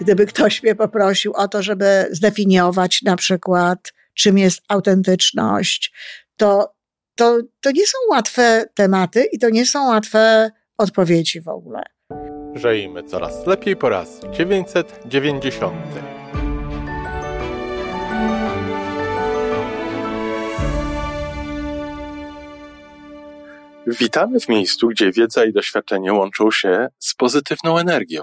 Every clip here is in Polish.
gdyby ktoś mnie poprosił o to, żeby zdefiniować na przykład, czym jest autentyczność, to, to, to nie są łatwe tematy i to nie są łatwe odpowiedzi w ogóle. Żyjmy coraz lepiej po raz 990. Witamy w miejscu, gdzie wiedza i doświadczenie łączą się z pozytywną energią.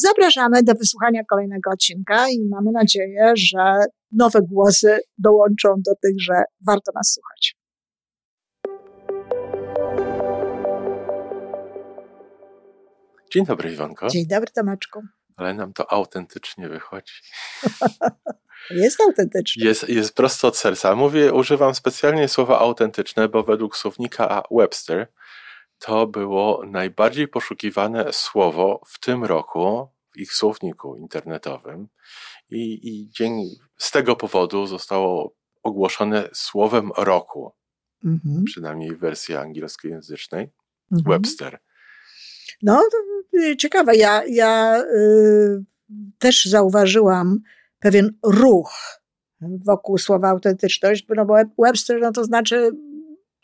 Zapraszamy do wysłuchania kolejnego odcinka i mamy nadzieję, że nowe głosy dołączą do tych, że warto nas słuchać. Dzień dobry, Iwanko. Dzień dobry, Tomeczku. Ale nam to autentycznie wychodzi. Jest autentyczne. Jest, jest prosto od serca. Mówię, używam specjalnie słowa autentyczne, bo według słownika Webster to było najbardziej poszukiwane słowo w tym roku w ich słowniku internetowym. I, i dzień, z tego powodu zostało ogłoszone słowem roku, mhm. przynajmniej w wersji angielskojęzycznej, mhm. Webster. No, y, ciekawe. Ja, ja y, też zauważyłam pewien ruch wokół słowa autentyczność, no bo Webster no to znaczy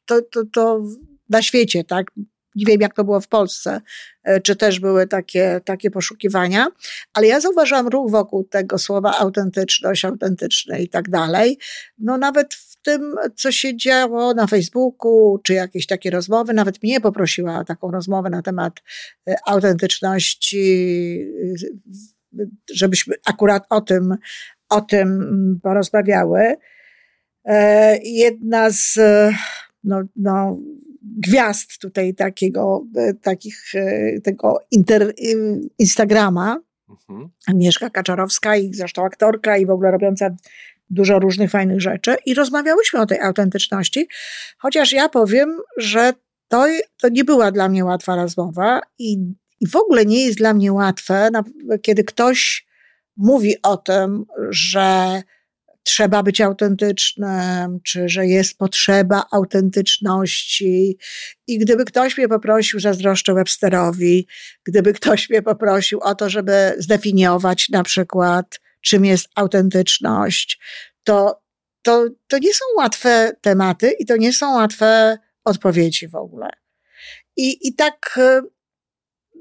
to, to, to na świecie, tak? Nie wiem, jak to było w Polsce, e, czy też były takie, takie poszukiwania, ale ja zauważyłam ruch wokół tego słowa autentyczność, autentyczne i tak dalej. No nawet w tym, co się działo na Facebooku, czy jakieś takie rozmowy, nawet mnie poprosiła o taką rozmowę na temat e, autentyczności, żebyśmy akurat o tym, o tym porozmawiały. E, jedna z no, no, gwiazd tutaj takiego, e, takich, e, tego inter, Instagrama, mhm. Agnieszka Kaczarowska i zresztą aktorka i w ogóle robiąca dużo różnych fajnych rzeczy i rozmawiałyśmy o tej autentyczności, chociaż ja powiem, że to, to nie była dla mnie łatwa rozmowa i, i w ogóle nie jest dla mnie łatwe, kiedy ktoś mówi o tym, że trzeba być autentycznym, czy że jest potrzeba autentyczności. I gdyby ktoś mnie poprosił, zazdroszczę Websterowi, gdyby ktoś mnie poprosił o to, żeby zdefiniować na przykład, czym jest autentyczność, to, to, to nie są łatwe tematy i to nie są łatwe odpowiedzi w ogóle. I, i tak,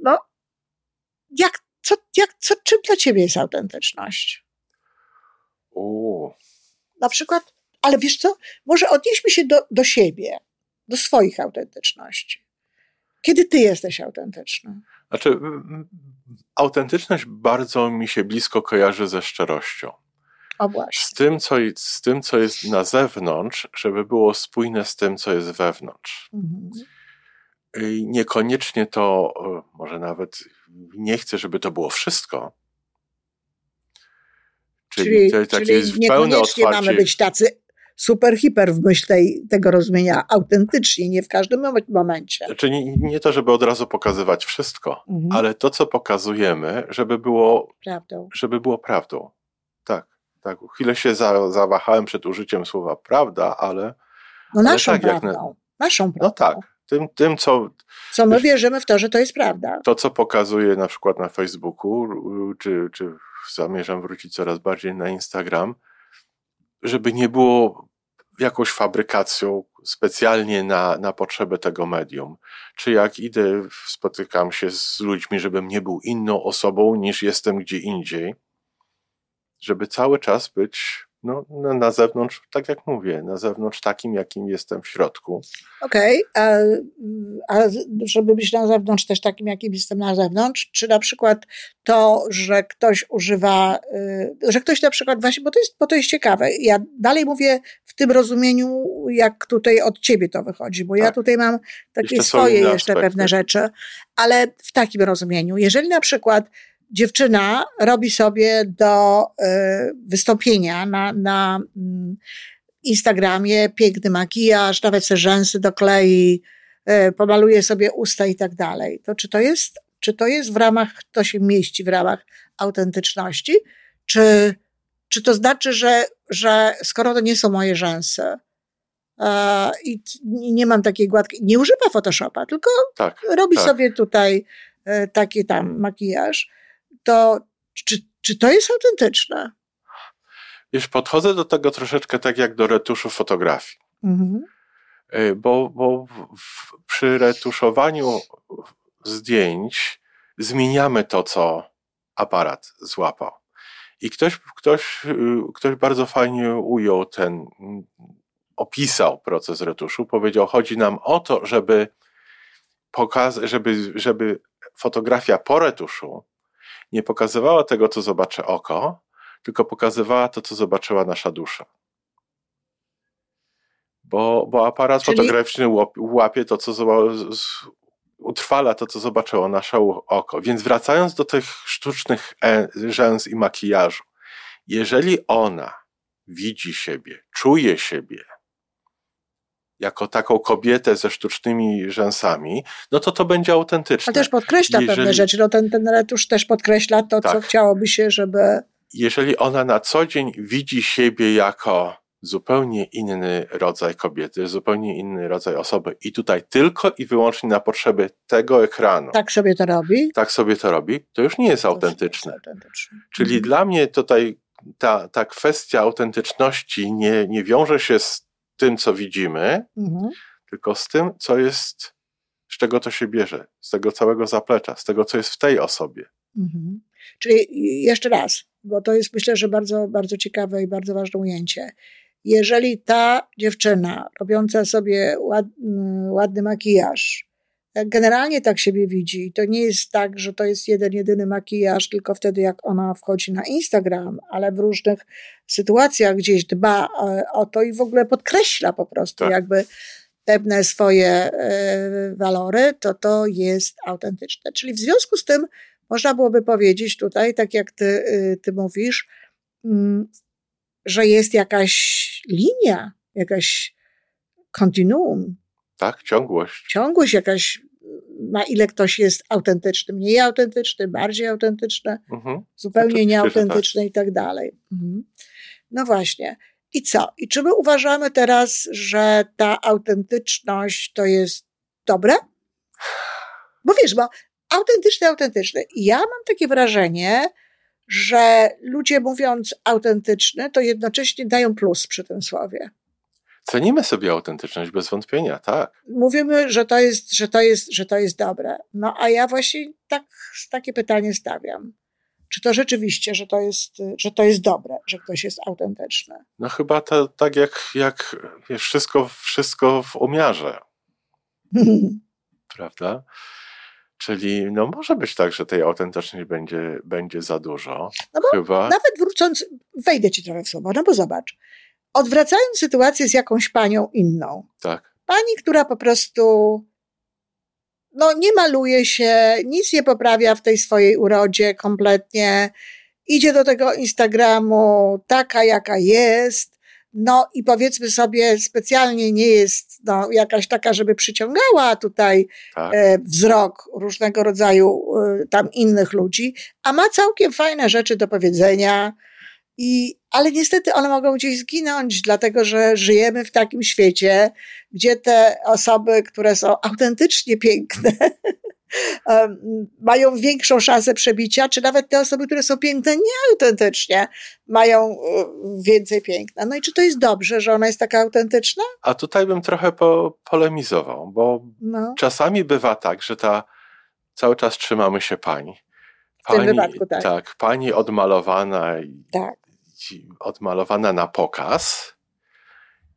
no, jak, co, jak, co, czym dla ciebie jest autentyczność? O. Na przykład, ale wiesz co, może odnieśmy się do, do siebie, do swoich autentyczności. Kiedy ty jesteś autentyczny? Znaczy, autentyczność bardzo mi się blisko kojarzy ze szczerością. O właśnie. Z tym, co, z tym, co jest na zewnątrz, żeby było spójne z tym, co jest wewnątrz. Mhm. I niekoniecznie to, może nawet nie chcę, żeby to było wszystko, Czyli, czyli, czyli niekoniecznie mamy być tacy super, hiper w myśl tej, tego rozumienia, autentyczni, nie w każdym momencie. Znaczy nie, nie to, żeby od razu pokazywać wszystko, mhm. ale to, co pokazujemy, żeby było prawdą. Żeby było prawdą. Tak, tak. Chwilę się za, zawahałem przed użyciem słowa prawda, ale... No naszą ale tak, prawdą. Na, naszą prawdą. No tak. Tym, tym, co. Co my wierzymy w to, że to jest prawda. To, co pokazuje na przykład na Facebooku, czy, czy zamierzam wrócić coraz bardziej na Instagram, żeby nie było jakąś fabrykacją specjalnie na, na potrzeby tego medium. Czy jak idę, spotykam się z ludźmi, żebym nie był inną osobą niż jestem gdzie indziej, żeby cały czas być no, na, na zewnątrz, tak jak mówię, na zewnątrz takim, jakim jestem w środku. Okej, okay. a, a żeby być na zewnątrz też takim, jakim jestem na zewnątrz, czy na przykład to, że ktoś używa, y, że ktoś na przykład właśnie, bo to jest, bo to jest ciekawe, ja dalej mówię w tym rozumieniu, jak tutaj od ciebie to wychodzi, bo tak. ja tutaj mam takie jeszcze swoje jeszcze aspekty. pewne rzeczy, ale w takim rozumieniu, jeżeli na przykład dziewczyna robi sobie do e, wystąpienia na, na mm, Instagramie piękny makijaż, nawet se rzęsy doklei, e, pomaluje sobie usta i tak dalej. To czy to jest, czy to jest w ramach, to się mieści w ramach autentyczności, czy, czy to znaczy, że, że skoro to nie są moje rzęsy, e, i nie mam takiej gładkiej, nie używa Photoshopa, tylko tak, robi tak. sobie tutaj taki tam makijaż, to czy, czy to jest autentyczne? Wiesz, podchodzę do tego troszeczkę tak jak do retuszu fotografii. Mhm. Y, bo, bo w, przy retuszowaniu zdjęć zmieniamy to, co aparat złapał. I ktoś, ktoś, ktoś bardzo fajnie ujął ten, opisał proces retuszu. Powiedział, chodzi nam o to, żeby pokazać, żeby, żeby fotografia po retuszu nie pokazywała tego, co zobaczy oko, tylko pokazywała to, co zobaczyła nasza dusza. Bo, bo aparat Czyli... fotograficzny łapie to, co utrwala to, co zobaczyło nasze oko. Więc wracając do tych sztucznych e, rzęs i makijażu, jeżeli ona widzi siebie, czuje siebie jako taką kobietę ze sztucznymi rzęsami, no to to będzie autentyczne. A też podkreśla Jeżeli... pewne rzeczy. No ten, ten retusz też podkreśla to, tak. co chciałoby się, żeby... Jeżeli ona na co dzień widzi siebie jako zupełnie inny rodzaj kobiety, zupełnie inny rodzaj osoby i tutaj tylko i wyłącznie na potrzeby tego ekranu. Tak sobie to robi? Tak sobie to robi, to już nie jest to autentyczne. Nie jest autentyczne. Czyli mhm. dla mnie tutaj ta, ta kwestia autentyczności nie, nie wiąże się z tym, co widzimy, mhm. tylko z tym, co jest, z czego to się bierze, z tego całego zaplecza, z tego, co jest w tej osobie. Mhm. Czyli jeszcze raz, bo to jest myślę, że bardzo, bardzo ciekawe i bardzo ważne ujęcie. Jeżeli ta dziewczyna robiąca sobie ład, ładny makijaż, generalnie tak siebie widzi. To nie jest tak, że to jest jeden, jedyny makijaż, tylko wtedy, jak ona wchodzi na Instagram, ale w różnych sytuacjach gdzieś dba e, o to i w ogóle podkreśla po prostu tak. jakby pewne swoje e, walory, to to jest autentyczne. Czyli w związku z tym można byłoby powiedzieć tutaj, tak jak ty, y, ty mówisz, mm, że jest jakaś linia, jakaś kontinuum, tak, ciągłość. Ciągłość jakaś, na ile ktoś jest autentyczny, mniej autentyczny, bardziej autentyczny, mhm. zupełnie tak. nieautentyczny tak. i tak dalej. Mhm. No właśnie. I co? I czy my uważamy teraz, że ta autentyczność to jest dobre? Bo wiesz, bo autentyczne. I ja mam takie wrażenie, że ludzie mówiąc autentyczne, to jednocześnie dają plus przy tym słowie. Cenimy sobie autentyczność bez wątpienia, tak. Mówimy, że to jest, że to jest, że to jest dobre. No a ja właśnie tak, takie pytanie stawiam. Czy to rzeczywiście, że to jest, że to jest dobre, że ktoś jest autentyczny? No chyba to, tak jak, jak wiesz, wszystko, wszystko w umiarze. Prawda? Czyli no może być tak, że tej autentyczności będzie, będzie za dużo. No bo Chyba. Nawet wrócąc, wejdę ci trochę w słowo, no bo zobacz odwracając sytuację z jakąś panią inną. Tak. Pani, która po prostu no, nie maluje się, nic nie poprawia w tej swojej urodzie kompletnie, idzie do tego Instagramu taka, jaka jest, no i powiedzmy sobie, specjalnie nie jest no, jakaś taka, żeby przyciągała tutaj tak. e, wzrok różnego rodzaju e, tam innych ludzi, a ma całkiem fajne rzeczy do powiedzenia, i, ale niestety one mogą gdzieś zginąć, dlatego że żyjemy w takim świecie, gdzie te osoby, które są autentycznie piękne, mają większą szansę przebicia, czy nawet te osoby, które są piękne nieautentycznie, mają e, więcej piękna. No i czy to jest dobrze, że ona jest taka autentyczna? A tutaj bym trochę po, polemizował, bo no. czasami bywa tak, że ta cały czas trzymamy się pani. Pani, w tym wypadku, tak. Tak, pani odmalowana tak odmalowana na pokaz,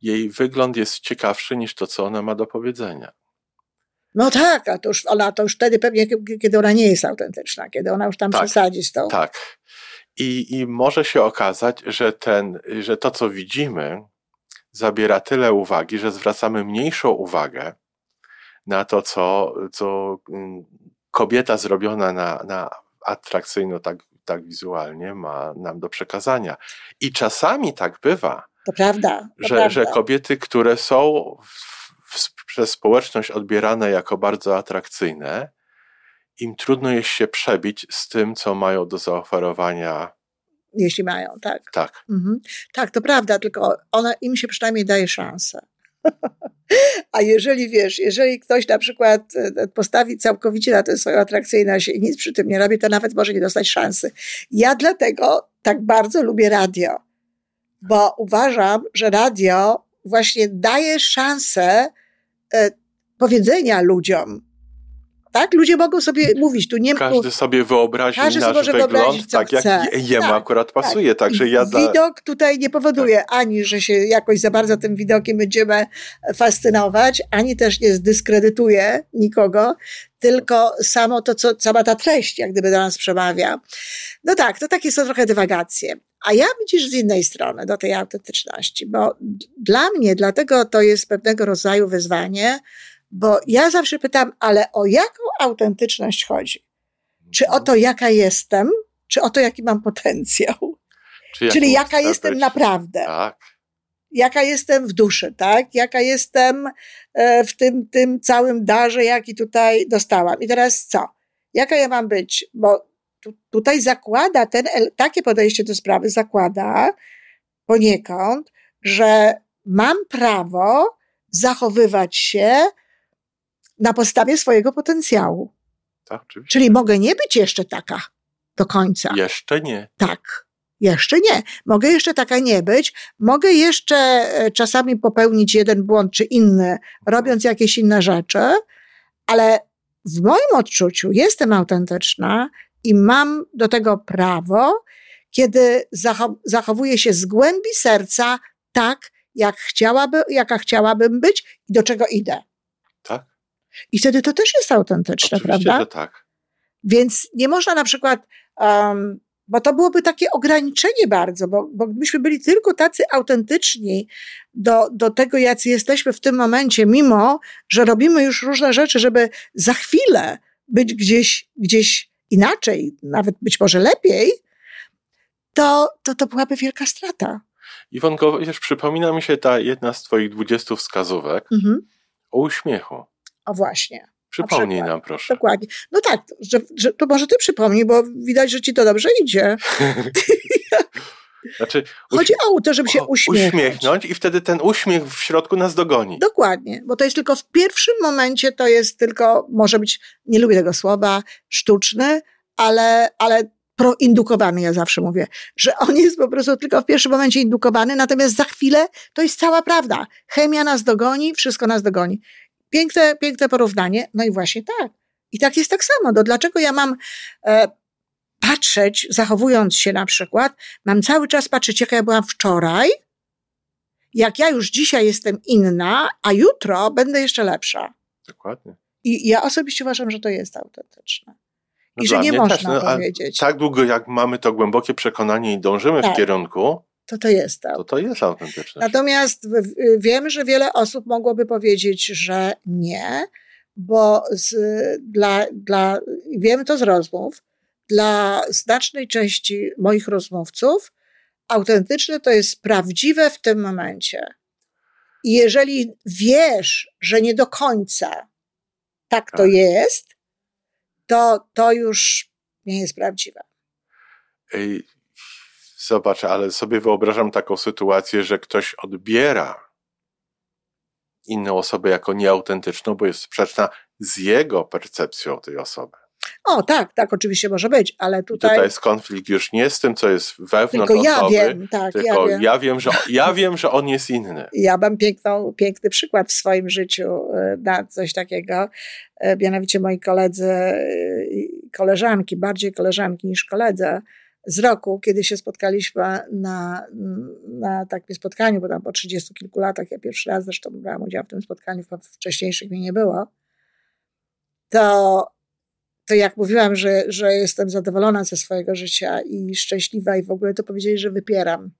jej wygląd jest ciekawszy niż to, co ona ma do powiedzenia. No tak, a to już, ona to już wtedy pewnie, kiedy ona nie jest autentyczna, kiedy ona już tam tak, przesadzi z tą. Tak. I, I może się okazać, że, ten, że to, co widzimy, zabiera tyle uwagi, że zwracamy mniejszą uwagę na to, co, co mm, kobieta zrobiona na, na atrakcyjno, tak, tak wizualnie ma nam do przekazania. I czasami tak bywa, to prawda, to że, prawda. że kobiety, które są w, w, przez społeczność odbierane jako bardzo atrakcyjne, im trudno jest się przebić z tym, co mają do zaoferowania. Jeśli mają, tak. Tak. Mhm. Tak, to prawda, tylko ona, im się przynajmniej daje szansę. A jeżeli wiesz, jeżeli ktoś na przykład e, postawi całkowicie na tę swoją atrakcyjność i nic przy tym nie robi, to nawet może nie dostać szansy. Ja dlatego tak bardzo lubię radio, bo uważam, że radio właśnie daje szansę e, powiedzenia ludziom, tak? Ludzie mogą sobie mówić, tu nie Każdy sobie wyobrazi Każdy nasz sobie wygląd, tak jak chce. jemu tak, akurat pasuje. Tak. Także ja dla... Widok tutaj nie powoduje tak. ani, że się jakoś za bardzo tym widokiem będziemy fascynować, ani też nie zdyskredytuje nikogo, tylko samo to, co, sama ta treść, jak gdyby do nas przemawia. No tak, to takie są trochę dywagacje. A ja widzisz z innej strony do tej autentyczności, bo dla mnie, dlatego to jest pewnego rodzaju wyzwanie, bo ja zawsze pytam, ale o jaką autentyczność chodzi? Czy o to, jaka jestem, czy o to, jaki mam potencjał? Czyli jaka jestem być? naprawdę. Tak. Jaka jestem w duszy, tak? Jaka jestem e, w tym, tym całym darze, jaki tutaj dostałam. I teraz co? Jaka ja mam być? Bo tu, tutaj zakłada ten, takie podejście do sprawy zakłada poniekąd, że mam prawo zachowywać się na podstawie swojego potencjału. Tak, oczywiście. Czyli mogę nie być jeszcze taka do końca. Jeszcze nie. Tak. Jeszcze nie. Mogę jeszcze taka nie być. Mogę jeszcze e, czasami popełnić jeden błąd czy inny, robiąc jakieś inne rzeczy, ale w moim odczuciu jestem autentyczna i mam do tego prawo, kiedy zachowuję się z głębi serca tak, jak chciałaby, jaka chciałabym być i do czego idę. I wtedy to też jest autentyczne, Oczywiście, prawda? Że tak. Więc nie można na przykład, um, bo to byłoby takie ograniczenie bardzo, bo, bo gdybyśmy byli tylko tacy autentyczni do, do tego, jacy jesteśmy w tym momencie, mimo że robimy już różne rzeczy, żeby za chwilę być gdzieś, gdzieś inaczej, nawet być może lepiej, to, to, to byłaby wielka strata. Iwonko, wiesz, przypomina mi się ta jedna z twoich dwudziestu wskazówek mhm. o uśmiechu. O właśnie. Przypomnij nam, proszę. Dokładnie. No tak, że, że, to może ty przypomnij, bo widać, że ci to dobrze idzie. Znaczy, Chodzi o to, żeby się uśmiechnąć. uśmiechnąć i wtedy ten uśmiech w środku nas dogoni. Dokładnie, bo to jest tylko w pierwszym momencie, to jest tylko, może być, nie lubię tego słowa, sztuczny, ale, ale proindukowany, ja zawsze mówię, że on jest po prostu tylko w pierwszym momencie indukowany, natomiast za chwilę to jest cała prawda. Chemia nas dogoni, wszystko nas dogoni. Piękne, piękne porównanie. No i właśnie tak. I tak jest tak samo. No dlaczego ja mam e, patrzeć, zachowując się na przykład, mam cały czas patrzeć, jaka ja byłam wczoraj, jak ja już dzisiaj jestem inna, a jutro będę jeszcze lepsza. Dokładnie. I ja osobiście uważam, że to jest autentyczne. No I że nie można też, no, powiedzieć. Tak długo, jak mamy to głębokie przekonanie i dążymy tak. w kierunku, to to jest to. To jest autentyczne. Natomiast wiem, że wiele osób mogłoby powiedzieć, że nie, bo z, dla, dla, wiem to z rozmów, dla znacznej części moich rozmówców autentyczne to jest prawdziwe w tym momencie. I jeżeli wiesz, że nie do końca tak, tak. to jest, to, to już nie jest prawdziwe. Ej, Zobacz, ale sobie wyobrażam taką sytuację, że ktoś odbiera inną osobę jako nieautentyczną, bo jest sprzeczna z jego percepcją tej osoby. O, tak, tak, oczywiście może być, ale tutaj... I tutaj jest konflikt już nie z tym, co jest wewnątrz tylko osoby, ja wiem, tak, tylko ja wiem. Ja, wiem, że, ja wiem, że on jest inny. Ja mam piękną, piękny przykład w swoim życiu e, na coś takiego. E, mianowicie moi koledzy, e, koleżanki, bardziej koleżanki niż koledzy, z roku, kiedy się spotkaliśmy na, na takim spotkaniu, bo tam po trzydziestu kilku latach, ja pierwszy raz zresztą brałam udział w tym spotkaniu, wcześniejszych mnie nie było, to, to jak mówiłam, że, że jestem zadowolona ze swojego życia i szczęśliwa i w ogóle, to powiedzieli, że wypieram.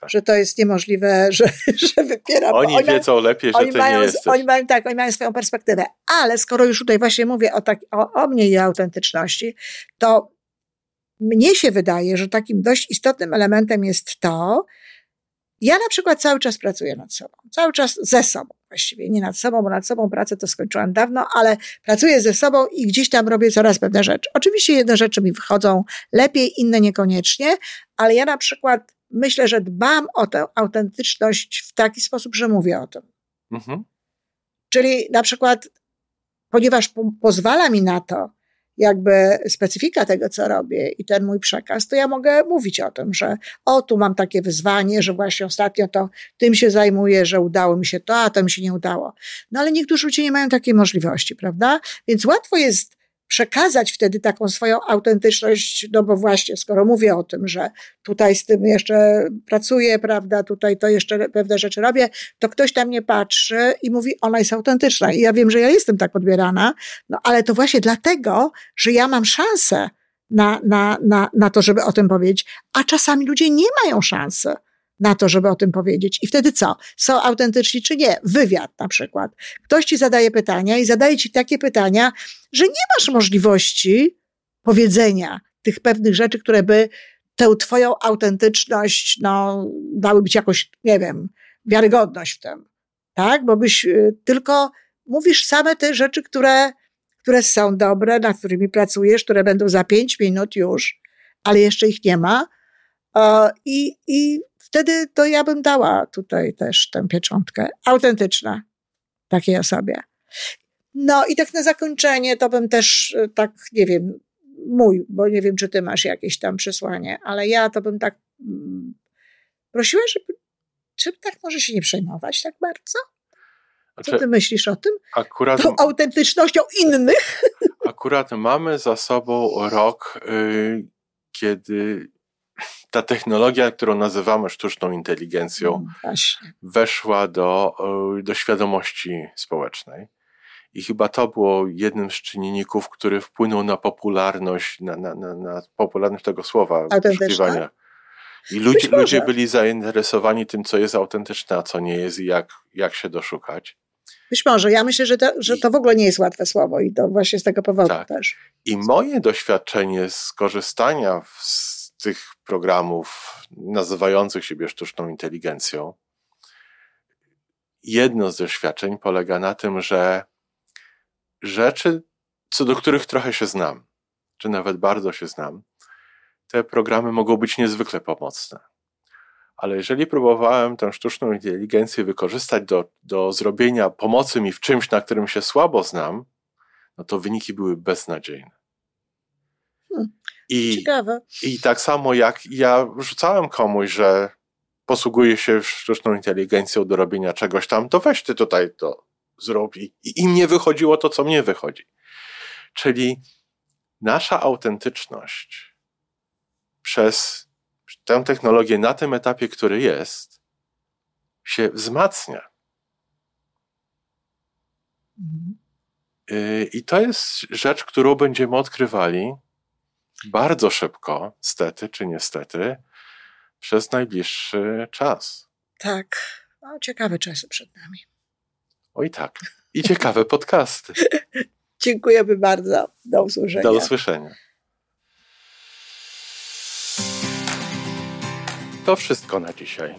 Tak. Że to jest niemożliwe, że, że wypieram. Oni, oni wiedzą lepiej, że ty mają, nie jesteś. Oni mają, tak, oni mają swoją perspektywę. Ale skoro już tutaj właśnie mówię o, tak, o, o mnie i autentyczności, to mnie się wydaje, że takim dość istotnym elementem jest to, ja na przykład cały czas pracuję nad sobą, cały czas ze sobą właściwie, nie nad sobą, bo nad sobą pracę to skończyłam dawno, ale pracuję ze sobą i gdzieś tam robię coraz pewne rzeczy. Oczywiście jedne rzeczy mi wychodzą lepiej, inne niekoniecznie, ale ja na przykład myślę, że dbam o tę autentyczność w taki sposób, że mówię o tym. Mhm. Czyli na przykład, ponieważ po pozwala mi na to, jakby specyfika tego, co robię i ten mój przekaz, to ja mogę mówić o tym, że o, tu mam takie wyzwanie, że właśnie ostatnio to tym się zajmuję, że udało mi się to, a to mi się nie udało. No ale niektórzy ludzie nie mają takiej możliwości, prawda? Więc łatwo jest przekazać wtedy taką swoją autentyczność, no bo właśnie, skoro mówię o tym, że tutaj z tym jeszcze pracuję, prawda, tutaj to jeszcze pewne rzeczy robię, to ktoś tam nie patrzy i mówi, ona jest autentyczna. I ja wiem, że ja jestem tak odbierana, no ale to właśnie dlatego, że ja mam szansę na, na, na, na to, żeby o tym powiedzieć, a czasami ludzie nie mają szansy na to, żeby o tym powiedzieć. I wtedy co? Są autentyczni czy nie? Wywiad na przykład. Ktoś ci zadaje pytania i zadaje ci takie pytania, że nie masz możliwości powiedzenia tych pewnych rzeczy, które by tę twoją autentyczność, no, dały być jakoś, nie wiem, wiarygodność w tym. Tak? Bo byś y, tylko mówisz same te rzeczy, które, które są dobre, nad którymi pracujesz, które będą za pięć minut już, ale jeszcze ich nie ma. I, i wtedy to ja bym dała tutaj też tę pieczątkę autentyczna takiej osobie. No i tak na zakończenie to bym też e, tak, nie wiem, mój, bo nie wiem, czy ty masz jakieś tam przesłanie, ale ja to bym tak mm, prosiła, żeby, czy tak może się nie przejmować tak bardzo? Co ty znaczy, myślisz o tym? Akurat, Tą autentycznością innych? Akurat mamy za sobą rok, yy, kiedy ta technologia, którą nazywamy sztuczną inteligencją, mm, weszła do, e, do świadomości społecznej. I chyba to było jednym z czynników, który wpłynął na popularność, na, na, na, na popularność tego słowa, poszukiwania. I ludzie, ludzie byli zainteresowani tym, co jest autentyczne, a co nie jest i jak, jak się doszukać. Być może. Ja myślę, że to, że to w ogóle nie jest łatwe słowo i to właśnie z tego powodu tak. też. I moje doświadczenie z korzystania z tych programów nazywających siebie sztuczną inteligencją, jedno z doświadczeń polega na tym, że rzeczy, co do których trochę się znam, czy nawet bardzo się znam, te programy mogą być niezwykle pomocne. Ale jeżeli próbowałem tę sztuczną inteligencję wykorzystać do, do zrobienia pomocy mi w czymś, na którym się słabo znam, no to wyniki były beznadziejne. Hmm. I, Ciekawe. I tak samo jak ja rzucałem komuś, że posługuje się sztuczną inteligencją do robienia czegoś tam, to weź ty tutaj to zrobi. I im nie wychodziło to, co mnie wychodzi. Czyli nasza autentyczność przez tę technologię na tym etapie, który jest, się wzmacnia. Mhm. Y, I to jest rzecz, którą będziemy odkrywali bardzo szybko, stety czy niestety, przez najbliższy czas. Tak. No, ciekawe czasy przed nami. Oj tak. I ciekawe podcasty. Dziękujemy bardzo. Do usłyszenia. Do usłyszenia. To wszystko na dzisiaj.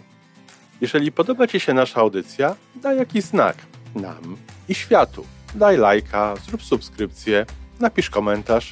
Jeżeli podoba Ci się nasza audycja, daj jakiś znak nam i światu. Daj lajka, zrób subskrypcję, napisz komentarz